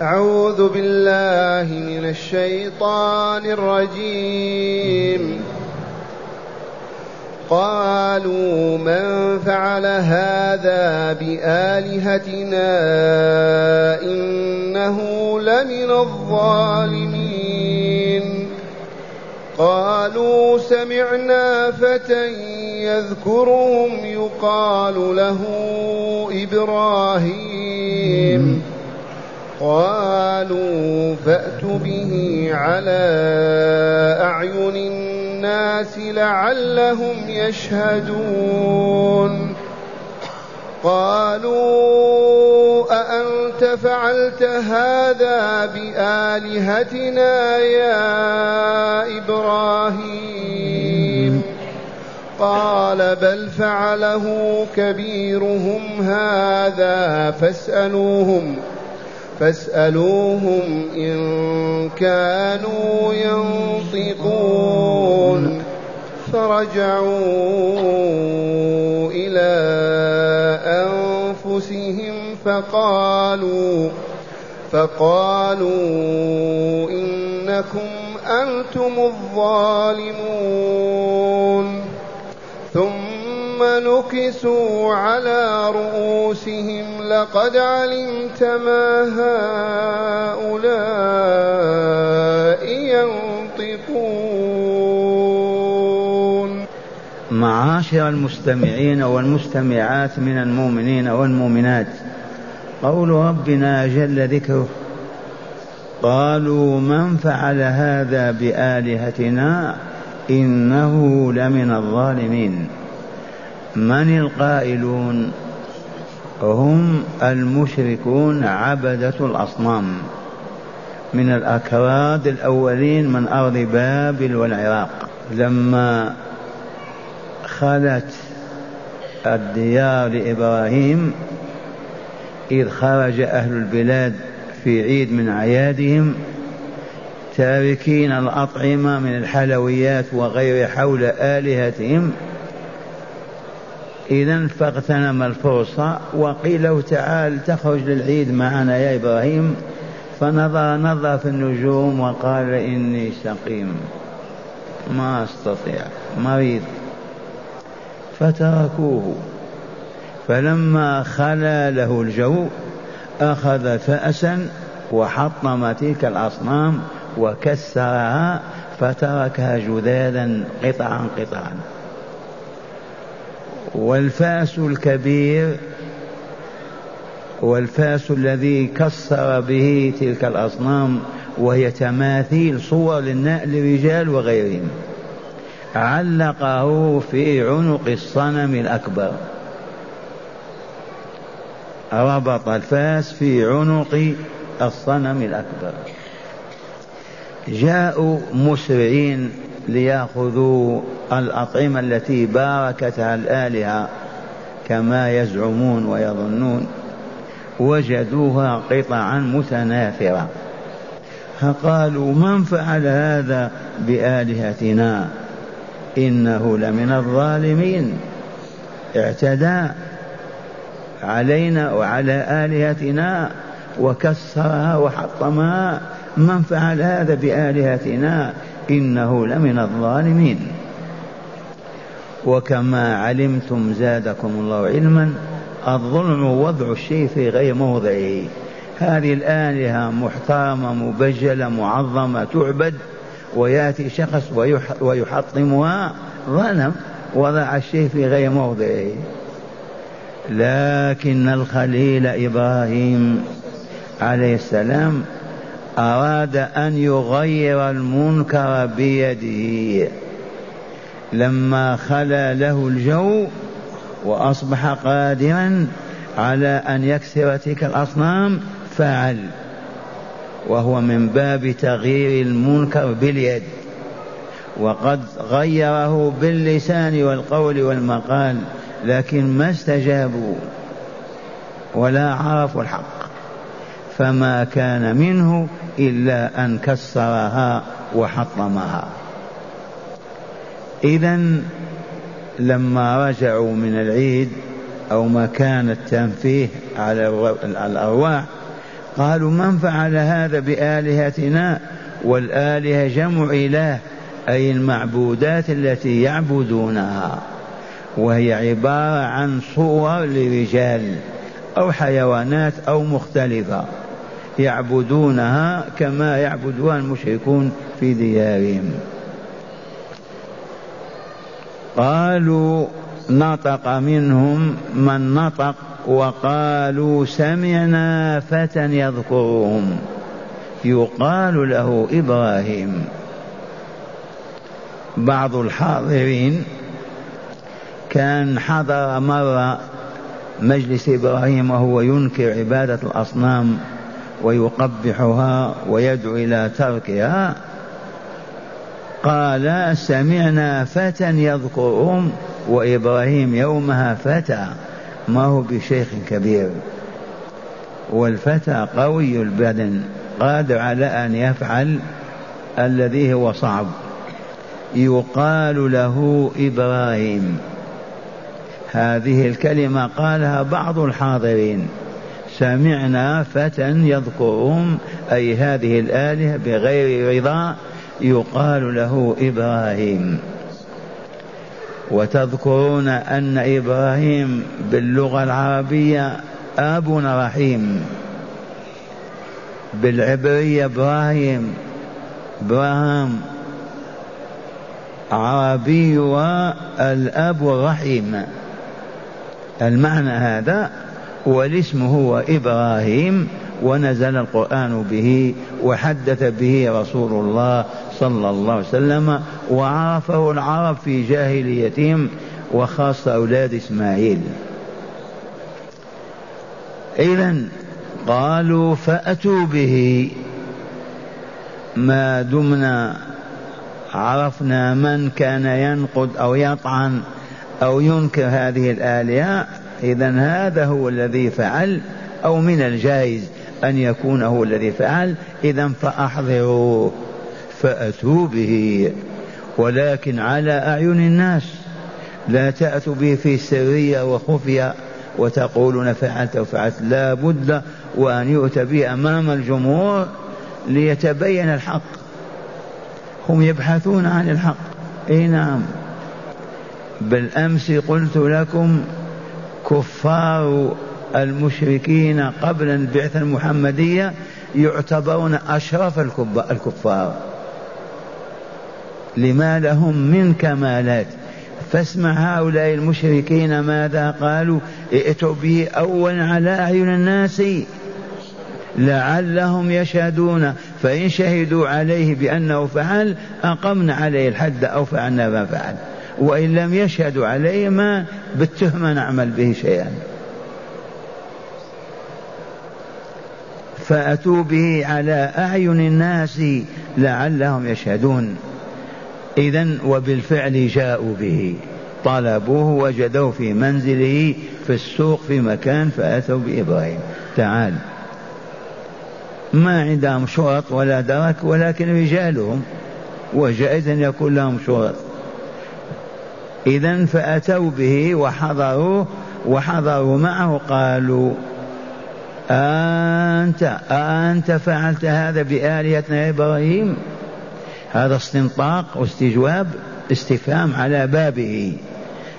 أعوذ بالله من الشيطان الرجيم. قالوا من فعل هذا بآلهتنا إنه لمن الظالمين. قالوا سمعنا فتى يذكرهم يقال له إبراهيم. قالوا فأتوا به على أعين الناس لعلهم يشهدون. قالوا أأنت فعلت هذا بآلهتنا يا إبراهيم؟ قال بل فعله كبيرهم هذا فاسألوهم. فاسألوهم إن كانوا ينطقون. فرجعوا إلى أنفسهم فقالوا فقالوا إنكم أنتم الظالمون. نكسوا على رؤوسهم لقد علمت ما هؤلاء ينطقون. معاشر المستمعين والمستمعات من المؤمنين والمؤمنات قول ربنا جل ذكره قالوا من فعل هذا بآلهتنا إنه لمن الظالمين. من القائلون؟ هم المشركون عبدة الأصنام. من الأكراد الأولين من أرض بابل والعراق. لما خلت الديار لإبراهيم إذ خرج أهل البلاد في عيد من أعيادهم تاركين الأطعمة من الحلويات وغير حول آلهتهم إذا فاغتنم الفرصة وقيل له تعال تخرج للعيد معنا يا إبراهيم. فنظر نظر في النجوم وقال إني سقيم. ما أستطيع مريض. فتركوه. فلما خلا له الجو أخذ فأسا وحطم تلك الأصنام وكسرها فتركها جذاذا قطعا قطعا. والفاس الكبير والفاس الذي كسر به تلك الأصنام وهي تماثيل صور للرجال وغيرهم. علقه في عنق الصنم الأكبر. ربط الفاس في عنق الصنم الأكبر. جاءوا مسرعين ليأخذوا الأطعمة التي باركتها الآلهة كما يزعمون ويظنون وجدوها قطعا متناثرة. فقالوا من فعل هذا بآلهتنا؟ إنه لمن الظالمين. اعتدى علينا وعلى آلهتنا وكسرها وحطمها من فعل هذا بآلهتنا؟ إنه لمن الظالمين. وكما علمتم زادكم الله علما الظلم وضع الشيء في غير موضعه. هذه الآلهة محترمة مبجلة معظمة تعبد ويأتي شخص ويحطمها ظلم وضع الشيء في غير موضعه. لكن الخليل إبراهيم عليه السلام أراد أن يغير المنكر بيده. لما خلا له الجو وأصبح قادرا على أن يكسر تلك الأصنام فعل. وهو من باب تغيير المنكر باليد. وقد غيره باللسان والقول والمقال لكن ما استجابوا ولا عرفوا الحق. فما كان منه إلا أن كسرها وحطمها. إذا لما رجعوا من العيد أو مكان التنفيه على الأرواح قالوا من فعل هذا بآلهتنا؟ والآلهة جمع إله أي المعبودات التي يعبدونها وهي عبارة عن صور لرجال أو حيوانات أو مختلفة يعبدونها كما يعبدها المشركون في ديارهم. قالوا نطق منهم من نطق وقالوا سمعنا فتى يذكرهم. يقال له إبراهيم. بعض الحاضرين كان حضر مرة مجلس إبراهيم وهو ينكر عبادة الأصنام ويقبحها ويدعو إلى تركها. قال سمعنا فتى يذكرهم وإبراهيم يومها فتى. ما هو بشيخ كبير. والفتى قوي البدن قادر على أن يفعل الذي هو صعب. يقال له إبراهيم. هذه الكلمة قالها بعض الحاضرين. سمعنا فتى يذكرهم أي هذه الآلهة بغير رضا يقال له إبراهيم. وتذكرون أن إبراهيم باللغة العربية اب رحيم. بالعبرية إبراهيم إبراهيم عربي والأب الرحيم المعنى هذا والاسم هو إبراهيم ونزل القرآن به وحدث به رسول الله صلى الله عليه وسلم وعرفه العرب في جاهليتهم وخاصة أولاد إسماعيل. إذا قالوا فأتوا به. ما دمنا عرفنا من كان ينقد أو يطعن أو ينكر هذه الآلهة. إذا هذا هو الذي فعل أو من الجائز. أن يكون هو الذي فعل إذا فأحضروه فأتوا به. ولكن على أعين الناس لا تأتوا به في سرية وخفية وتقولون فعلت وفعلت لا بد وأن يؤتى به أمام الجمهور ليتبين الحق. هم يبحثون عن الحق. إي نعم. بالامس قلت لكم كفار المشركين قبل البعثه المحمدية يعتبرون أشرف الكفار. لما لهم من كمالات؟ فاسمع هؤلاء المشركين ماذا قالوا؟ ائتوا به أولا على أعين الناس. لعلهم يشهدون. فإن شهدوا عليه بأنه فعل أقمنا عليه الحد أو فعلنا ما فعل. وإن لم يشهدوا عليه ما بالتهمة نعمل به شيئا. فأتوا به على أعين الناس لعلهم يشهدون. إذا وبالفعل جاءوا به. طلبوه وجدوه في منزله في السوق في مكان فأتوا بإبراهيم. تعال. ما عندهم شرط ولا درك ولكن رجالهم. وجائز أن يكون لهم شرط. إذا فأتوا به وحضروه وحضروا معه قالوا أنت أنت فعلت هذا بآلهتنا يا إبراهيم. هذا استنطاق واستجواب استفهام على بابه.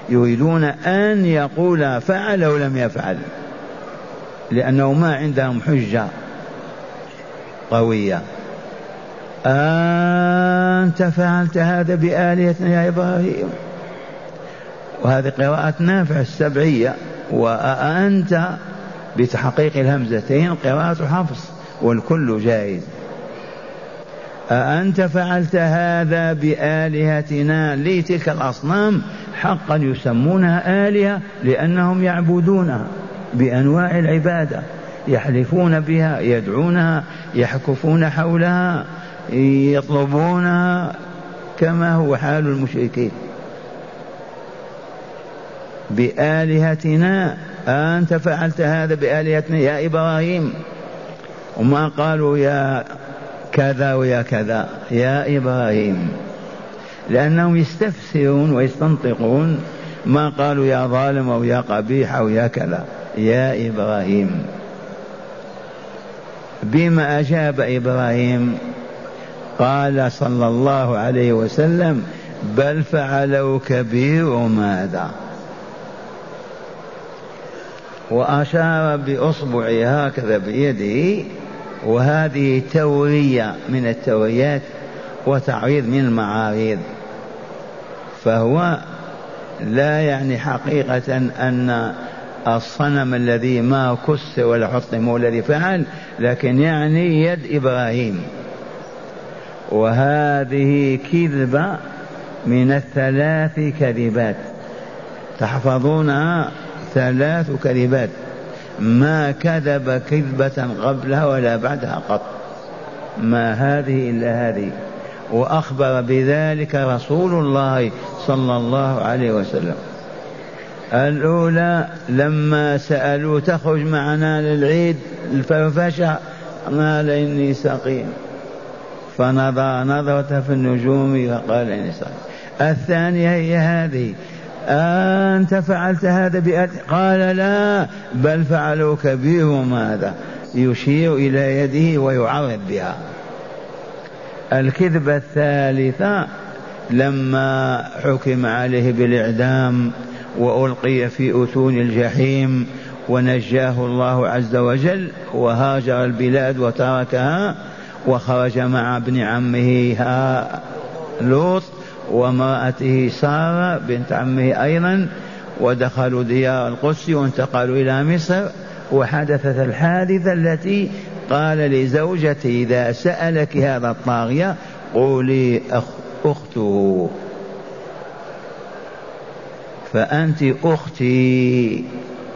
يريدون أن يقول فعل أو لم يفعل لأنه ما عندهم حجة قوية. أنت فعلت هذا بآلهتنا يا إبراهيم. وهذه قراءة نافع السبعية. وأنت بتحقيق الهمزتين قراءة حفص والكل جائز. أأنت فعلت هذا بآلهتنا لي تلك الأصنام؟ حقا يسمونها آلهة لأنهم يعبدونها بأنواع العبادة يحلفون بها يدعونها يحكفون حولها يطلبونها كما هو حال المشركين. بآلهتنا أنت فعلت هذا بآلهتنا يا إبراهيم. وما قالوا يا كذا ويا كذا يا إبراهيم. لأنهم يستفسرون ويستنطقون ما قالوا يا ظالم أو يا قبيح أو يا كذا يا إبراهيم. بما أجاب إبراهيم قال صلى الله عليه وسلم بل فعلوا كبير ماذا؟ وأشار بإصبعه هكذا بيده وهذه تورية من التوريات وتعريض من المعاريض. فهو لا يعني حقيقة أن الصنم الذي ما كسر ولا حطم هو الذي فعل لكن يعني يد إبراهيم. وهذه كذبة من الثلاث كذبات. تحفظونها؟ ثلاث كذبات. ما كذب كذبة قبلها ولا بعدها قط. ما هذه إلا هذه. وأخبر بذلك رسول الله صلى الله عليه وسلم. الأولى لما سألوا تخرج معنا للعيد الفرفشة؟ قال إني سقيم. فنظر نظرة في النجوم فقال إني سقيم. الثانية هي هذه. أنت فعلت هذا بأت قال لا بل فعلوا كبيرهم هذا يشير إلى يده ويعرض بها. الكذبة الثالثة لما حكم عليه بالإعدام وألقي في أتون الجحيم ونجاه الله عز وجل وهاجر البلاد وتركها وخرج مع ابن عمه لوط وامرأته سارة بنت عمه أيضا ودخلوا ديار القدس وانتقلوا إلى مصر وحدثت الحادثة التي قال لزوجته إذا سألك هذا الطاغية قولي أخ أخته. فأنت أختي.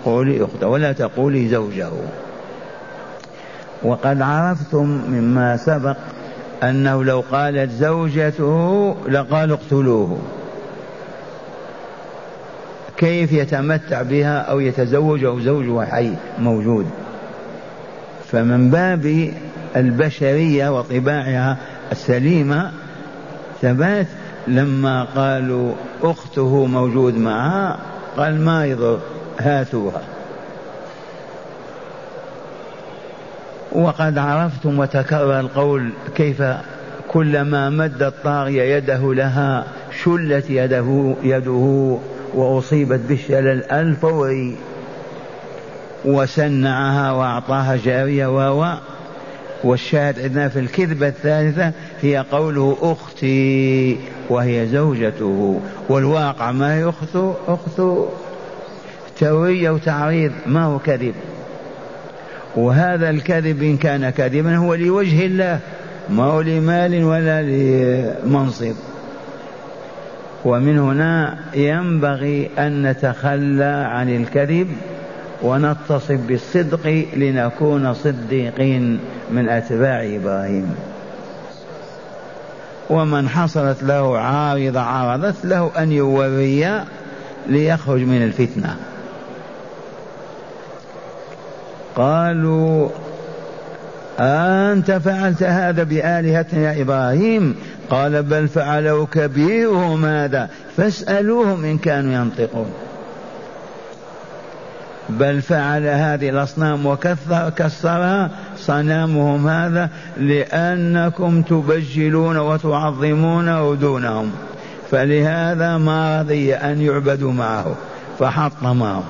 قولي أخته ولا تقولي زوجه. وقد عرفتم مما سبق أنه لو قالت زوجته لقالوا اقتلوه. كيف يتمتع بها أو يتزوج أو زوجها حي موجود؟ فمن باب البشرية وطباعها السليمة ثبات لما قالوا أخته موجود معها قال ما يضر هاتوها. وقد عرفتم وتكرر القول كيف كلما مد الطاغية يده لها شلت يده يده وأصيبت بالشلل الفوري. وسنعها وأعطاها جارية و والشاهد عندنا في الكذبة الثالثة هي قوله أختي وهي زوجته. والواقع ما هي أخته أخته توية وتعريض ما هو كذب. وهذا الكذب إن كان كذبا هو لوجه الله ما هو لمال ولا لمنصب. ومن هنا ينبغي أن نتخلى عن الكذب ونتصف بالصدق لنكون صديقين من أتباع إبراهيم. ومن حصلت له عارضة عارضت له أن يوري ليخرج من الفتنة. قالوا أنت فعلت هذا بآلهتنا يا إبراهيم؟ قال بل فعلوا كبيرهم هذا فاسألوهم إن كانوا ينطقون. بل فعل هذه الأصنام وكثر صنامهم هذا لأنكم تبجلون وتعظمون دونهم فلهذا ما رضي أن يعبدوا معه فحطمهم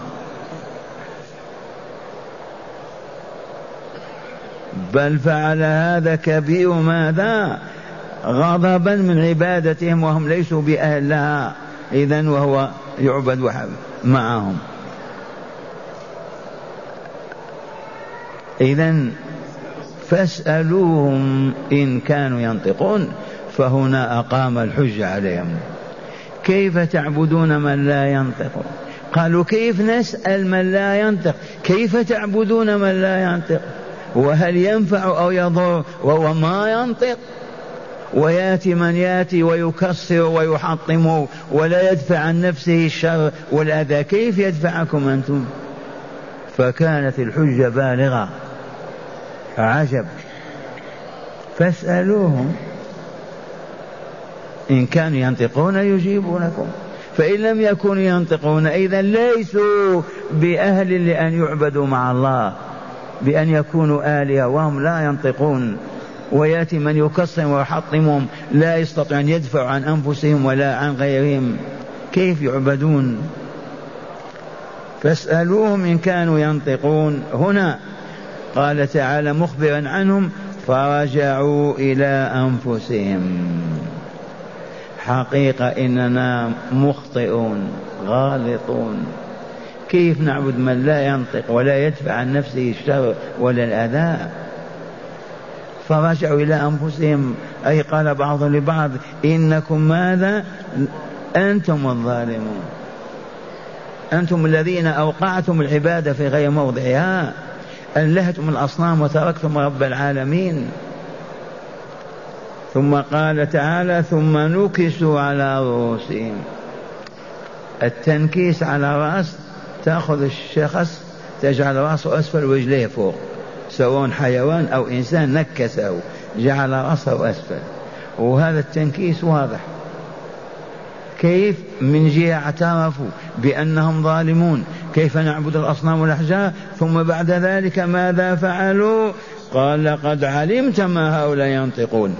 بل فعل هذا كبير ماذا؟ غضبا من عبادتهم وهم ليسوا بأهل لها إذا وهو يعبد معهم. إذا فاسألوهم إن كانوا ينطقون. فهنا أقام الحجة عليهم. كيف تعبدون من لا ينطق؟ قالوا كيف نسأل من لا ينطق؟ كيف تعبدون من لا ينطق؟ وهل ينفع أو يضر وهو ما ينطق. وياتي من ياتي ويكسر ويحطم ولا يدفع عن نفسه الشر والأذى. كيف يدفعكم أنتم؟ فكانت الحجة بالغة. عجب. فاسألوهم. إن كانوا ينطقون يجيبونكم. فإن لم يكونوا ينطقون اذا ليسوا بأهل لأن يعبدوا مع الله. بأن يكونوا آلهة وهم لا ينطقون. ويأتي من يكسرهم ويحطمهم لا يستطيع أن يدفعوا عن أنفسهم ولا عن غيرهم. كيف يعبدون؟ فاسألوهم إن كانوا ينطقون. هنا قال تعالى مخبرا عنهم فرجعوا إلى أنفسهم. حقيقة إننا مخطئون غالطون. كيف نعبد من لا ينطق ولا يدفع عن نفسه الشر ولا الأذى؟ فرجعوا إلى أنفسهم أي قال بعضهم لبعض إنكم ماذا؟ أنتم الظالمون. أنتم الذين أوقعتم العبادة في غير موضعها ألهتم الأصنام وتركتم رب العالمين. ثم قال تعالى ثم نكسوا على رؤوسهم. التنكيس على رأس تأخذ الشخص تجعل رأسه أسفل ورجليه فوق. سواء حيوان أو إنسان نكسه جعل رأسه أسفل. وهذا التنكيس واضح. كيف من جهة اعترفوا بأنهم ظالمون؟ كيف نعبد الأصنام والأحجار؟ ثم بعد ذلك ماذا فعلوا؟ قال لقد علمت ما هؤلاء ينطقون.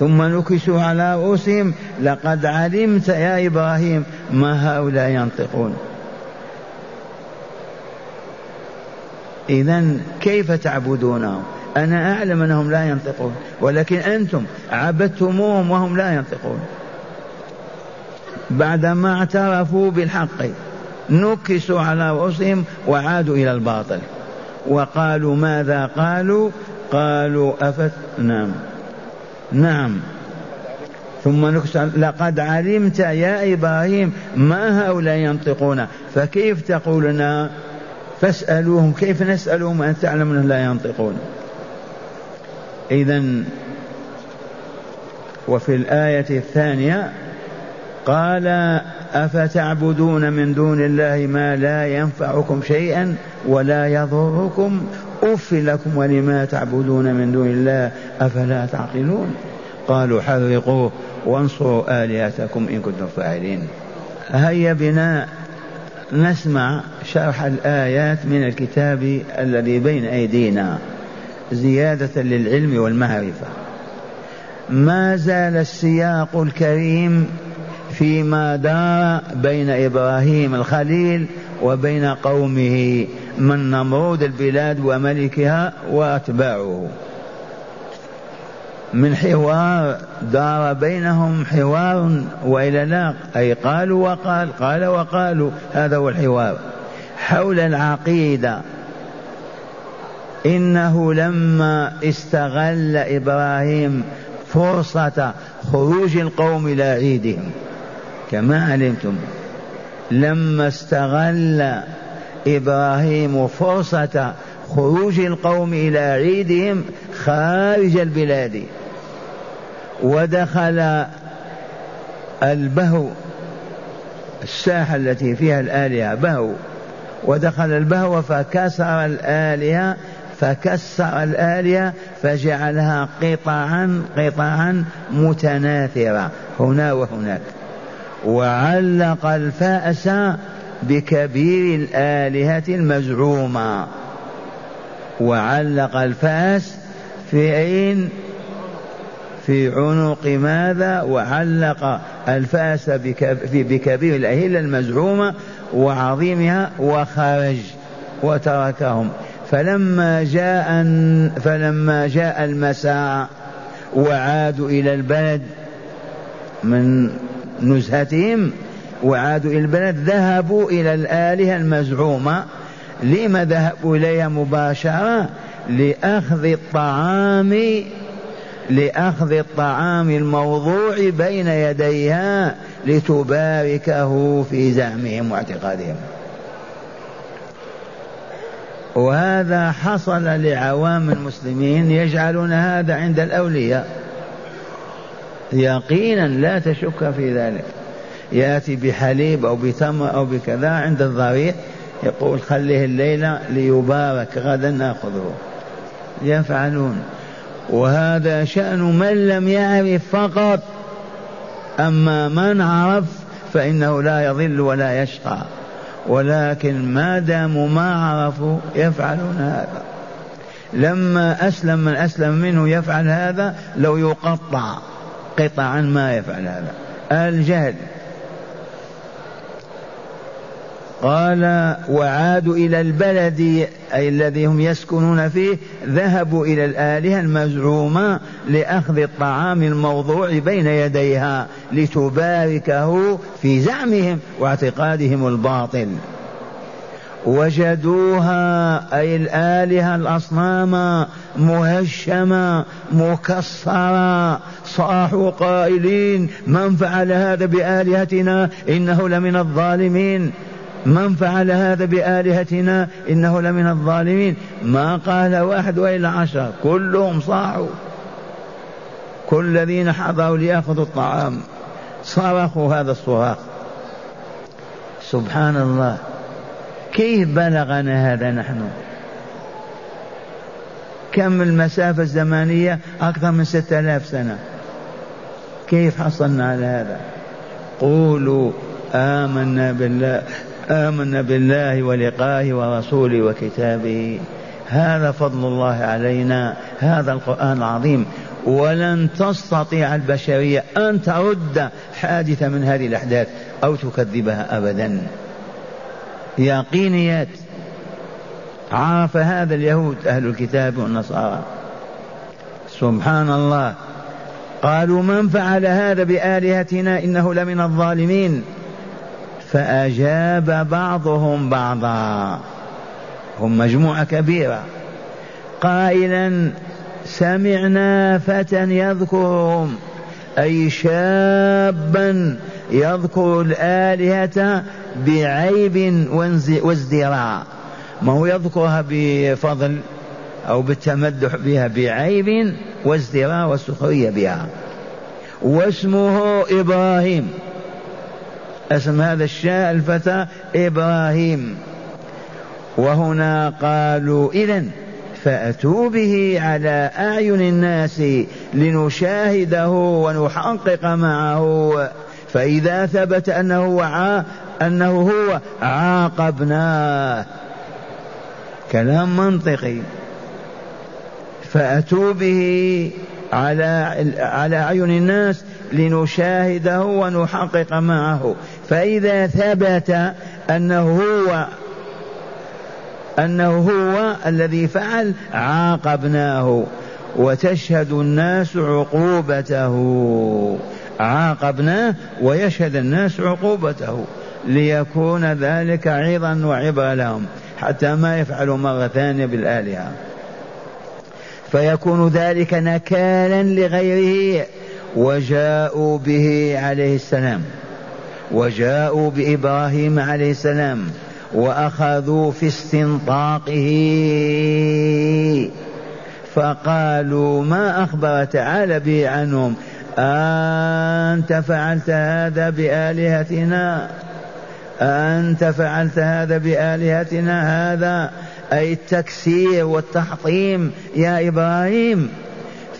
ثم نكسوا على رؤوسهم لقد علمت يا إبراهيم ما هؤلاء ينطقون. إذا كيف تعبدونهم أنا أعلم أنهم لا ينطقون ولكن أنتم عبدتموهم وهم لا ينطقون. بعدما اعترفوا بالحق نكسوا على رؤوسهم وعادوا إلى الباطل. وقالوا ماذا قالوا؟ قالوا أفت نعم. نعم. ثم نكس لقد علمت يا إبراهيم ما هؤلاء ينطقون. فكيف تقول لنا فاسألوهم كيف نسألهم أن تعلم أنهم لا ينطقون؟ إذا وفي الآية الثانية قال أفتعبدون من دون الله ما لا ينفعكم شيئا؟ ولا يضركم. أف لكم ولما تعبدون من دون الله أفلا تعقلون؟ قالوا حرقوه وانصروا آلهتكم إن كنتم فاعلين. هيا بنا نسمع شرح الآيات من الكتاب الذي بين أيدينا. زيادة للعلم والمعرفة. ما زال السياق الكريم فيما دار بين إبراهيم الخليل وبين قومه من نمرود البلاد وملكها وأتباعه. من حوار دار بينهم حوار وإلى لا أي قالوا وقال قال وقالوا. هذا هو الحوار. حول العقيدة. إنه لما استغل إبراهيم فرصة خروج القوم إلى عيدهم. كما علمتم. لما استغل إبراهيم فرصة خروج القوم إلى عيدهم خارج البلاد. ودخل البهو الساحة التي فيها الآلهة بهو. ودخل البهو فكسر الآلهة فكسر الآلهة فجعلها قطعا قطعا متناثرة هنا وهناك. وعلق الفأس بكبير الآلهة المزعومة. وعلق الفأس في عين في عنق ماذا؟ وعلق الفأس بكبير الأهلة المزعومة وعظيمها وخرج وتركهم. فلما جاء فلما جاء المساء وعادوا إلى البلد من نزهتهم وعادوا إلى البلد ذهبوا إلى الآلهة المزعومة. لما ذهبوا إليها مباشرة؟ لأخذ الطعام لأخذ الطعام الموضوع بين يديها لتباركه في زعمهم واعتقادهم. وهذا حصل لعوام المسلمين يجعلون هذا عند الأولياء. يقينا لا تشك في ذلك. يأتي بحليب أو بتمر أو بكذا عند الضريح يقول خليه الليلة ليبارك غدا ناخذه يفعلون. وهذا شأن من لم يعرف فقط. أما من عرف فإنه لا يضل ولا يشقى. ولكن ما داموا ما عرفوا يفعلون هذا. لما أسلم من أسلم منه يفعل هذا لو يقطع قطعا ما يفعل هذا. الجهل. قال وعادوا إلى البلد أي الذي هم يسكنون فيه ذهبوا إلى الآلهة المزعومة لأخذ الطعام الموضوع بين يديها لتباركه في زعمهم واعتقادهم الباطل وجدوها أي الآلهة الأصنام مهشمة مكسرة. صاحوا قائلين من فعل هذا بآلهتنا؟ إنه لمن الظالمين. من فعل هذا بآلهتنا إنه لمن الظالمين؟ ما قال واحد وإلا عشر. كلهم صاحوا. كل الذين حضروا ليأخذوا الطعام. صرخوا هذا الصراخ. سبحان الله. كيف بلغنا هذا نحن؟ كم المسافة الزمانية أكثر من ستة آلاف سنة. كيف حصلنا على هذا؟ قولوا آمنا بالله. آمنا بالله ولقائه ورسوله وكتابه. هذا فضل الله علينا. هذا القرآن العظيم. ولن تستطيع البشرية أن ترد حادثة من هذه الأحداث أو تكذبها أبدا. يقينيات. عرف هذا اليهود أهل الكتاب والنصارى. سبحان الله. قالوا من فعل هذا بآلهتنا إنه لمن الظالمين؟ فأجاب بعضهم بعضا. هم مجموعة كبيرة. قائلا سمعنا فتى يذكرهم. أي شابا يذكر الآلهة بعيب وازدراء. ما هو يذكرها بفضل أو بالتمدح بها؟ بعيب وازدراء والسخرية بها. واسمه إبراهيم. اسم هذا الشاء الفتى إبراهيم. وهنا قالوا إذا فأتوا به على أعين الناس لنشاهده ونحقق معه. فإذا ثبت أنه وعى أنه هو عاقبناه كلام منطقي. فأتوا به على على أعين الناس لنشاهده ونحقق معه. فإذا ثبت أنه هو أنه هو الذي فعل عاقبناه. وتشهد الناس عقوبته. عاقبناه ويشهد الناس عقوبته. ليكون ذلك عظا وعبرة لهم حتى ما يفعلوا مرة ثانية بالآلهة. فيكون ذلك نكالا لغيره وجاءوا به عليه السلام. وجاءوا بإبراهيم عليه السلام وأخذوا في استنطاقه. فقالوا ما أخبر تعالى به عنهم؟ أنت فعلت هذا بآلهتنا؟ أنت فعلت هذا بآلهتنا هذا؟ أي التكسير والتحطيم يا إبراهيم.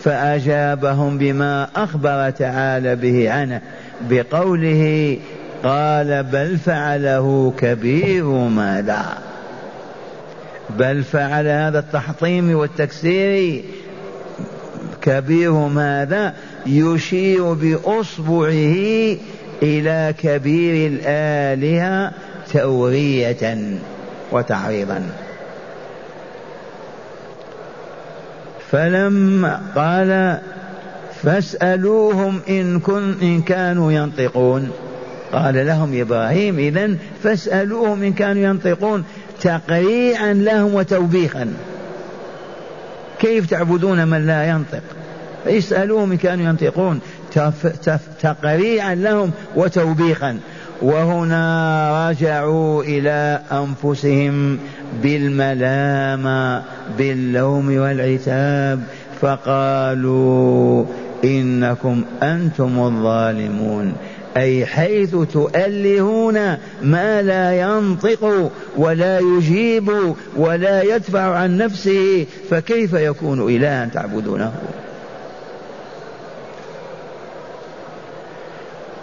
فأجابهم بما أخبر تعالى به عنه بقوله قال بل فعله كبير ماذا بل فعل هذا التحطيم والتكسير كبير ماذا يشير بأصبعه إلى كبير الآلهة تورية وتعريضا. فلما قال فاسألوهم إن, كن إن كانوا ينطقون. قال لهم إبراهيم إذا فاسألوهم إن كانوا ينطقون تقريعا لهم وتوبيخا. كيف تعبدون من لا ينطق؟ اسألوهم إن كانوا ينطقون تقريعا لهم وتوبيخا. وهنا رجعوا إلى أنفسهم بالملامة باللوم والعتاب فقالوا إنكم أنتم الظالمون. أي حيث تؤلهون ما لا ينطق ولا يجيب ولا يدفع عن نفسه فكيف يكون إلها تعبدونه؟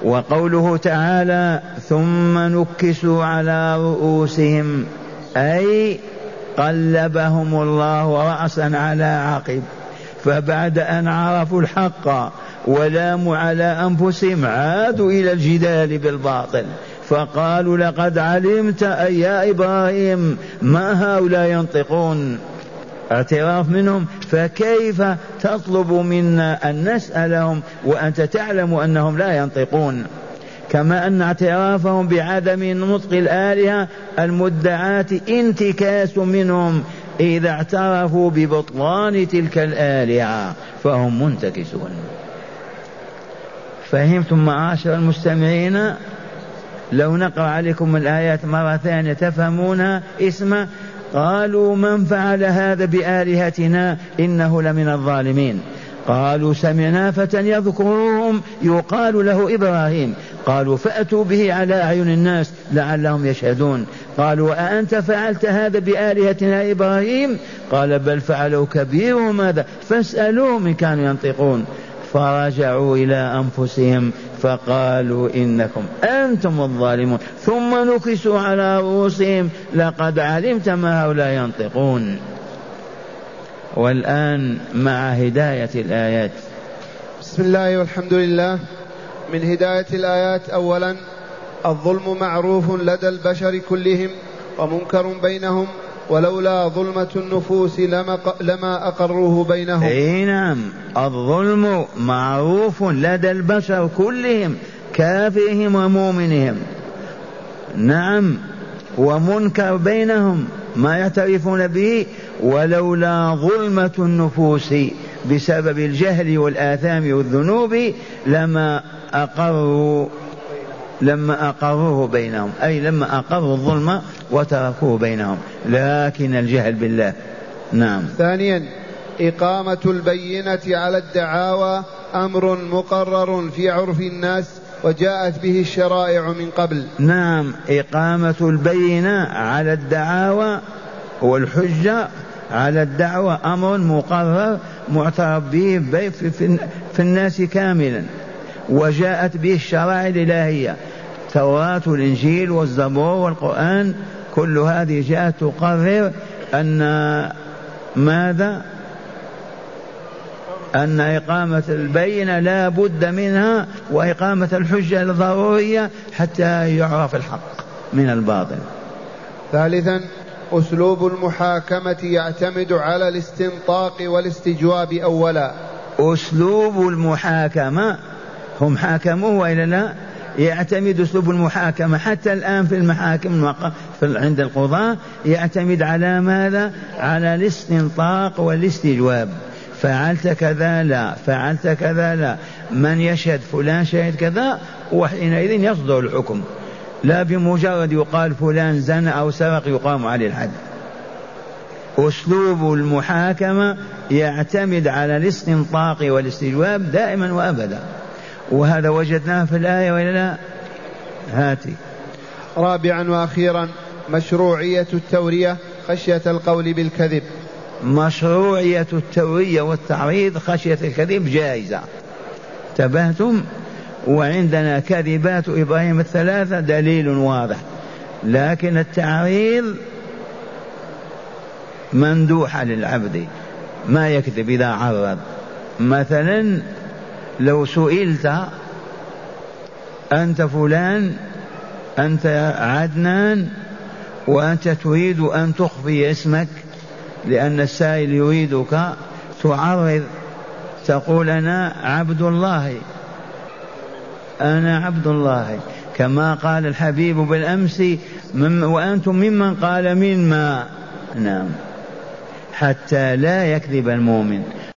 وقوله تعالى ثم نكسوا على رؤوسهم أي قلبهم الله رأسا على عقب فبعد أن عرفوا الحق ولاموا على أنفسهم عادوا إلى الجدال بالباطل فقالوا لقد علمت أي يا إبراهيم ما هؤلاء ينطقون؟ اعتراف منهم فكيف تطلب منا أن نسألهم وأنت تعلم أنهم لا ينطقون؟ كما أن اعترافهم بعدم نطق الآلهة المدعاة انتكاس منهم إذا اعترفوا ببطلان تلك الآلهة فهم منتكسون. فهمتم معاشر المستمعين؟ لو نقرأ عليكم الآيات مرة ثانية تفهمونها اسم قالوا من فعل هذا بآلهتنا إنه لمن الظالمين. قالوا سمعنا فتى يذكرهم يقال له إبراهيم. قالوا فأتوا به على أعين الناس لعلهم يشهدون. قالوا أأنت فعلت هذا بآلهتنا إبراهيم؟ قال بل فعلوا كبيرهم هذا فاسألوهم إن كانوا ينطقون. فرجعوا إلى أنفسهم فقالوا إنكم أنتم الظالمون ثم نكسوا على رؤوسهم لقد علمت ما هؤلاء ينطقون. والآن مع هداية الآيات. بسم الله والحمد لله. من هداية الآيات أولا الظلم معروف لدى البشر كلهم ومنكر بينهم. ولولا ظلمة النفوس لما, لما أقروه بينهم. أي نعم. الظلم معروف لدى البشر كلهم كافرهم ومؤمنهم. نعم. ومنكر بينهم ما يعترفون به ولولا ظلمة النفوس بسبب الجهل والآثام والذنوب لما أقروا لما أقروه بينهم. أي لما أقروا الظلم وتركوه بينهم. لكن الجهل بالله. نعم. ثانيا إقامة البينة على الدعاوى أمر مقرر في عرف الناس وجاءت به الشرائع من قبل. نعم. إقامة البينة على الدعاوى والحجة على الدعوة أمر مقرر معترف به في, في, في الناس كاملا. وجاءت به الشرائع الإلهية. التوراة والإنجيل والزبور والقرآن كل هذه جاءت تقرر أن ماذا؟ أن إقامة البينة لا بد منها وإقامة الحجة ضرورية حتى يعرف الحق من الباطل. ثالثا أسلوب المحاكمة يعتمد على الاستنطاق والاستجواب أولا. أسلوب المحاكمة هم حاكموه وإلا لا؟ يعتمد أسلوب المحاكمة. حتى الآن في المحاكم عند القضاة يعتمد على ماذا؟ على الاستنطاق والاستجواب. فعلت كذا لا فعلت كذا لا. من يشهد فلان شهد كذا وحينئذ يصدر الحكم. لا بمجرد يقال فلان زنى أو سرق يقام عليه الحد. أسلوب المحاكمة يعتمد على الاستنطاق والاستجواب دائما وأبدا. وهذا وجدناه في الآية وإلا لا؟ هاتي. رابعا وأخيرا مشروعية التورية خشية القول بالكذب. مشروعية التورية والتعريض خشية الكذب جائزة. انتبهتم؟ وعندنا كذبات إبراهيم الثلاثة دليل واضح. لكن التعريض مندوحة للعبد. ما يكذب إذا عرض. مثلا لو سئلت أنت فلان أنت عدنان وأنت تريد أن تخفي اسمك لأن السائل يريدك تعرض تقول أنا عبد الله. أنا عبد الله. كما قال الحبيب بالأمس وأنتم ممن قال مما. نعم. حتى لا يكذب المؤمن.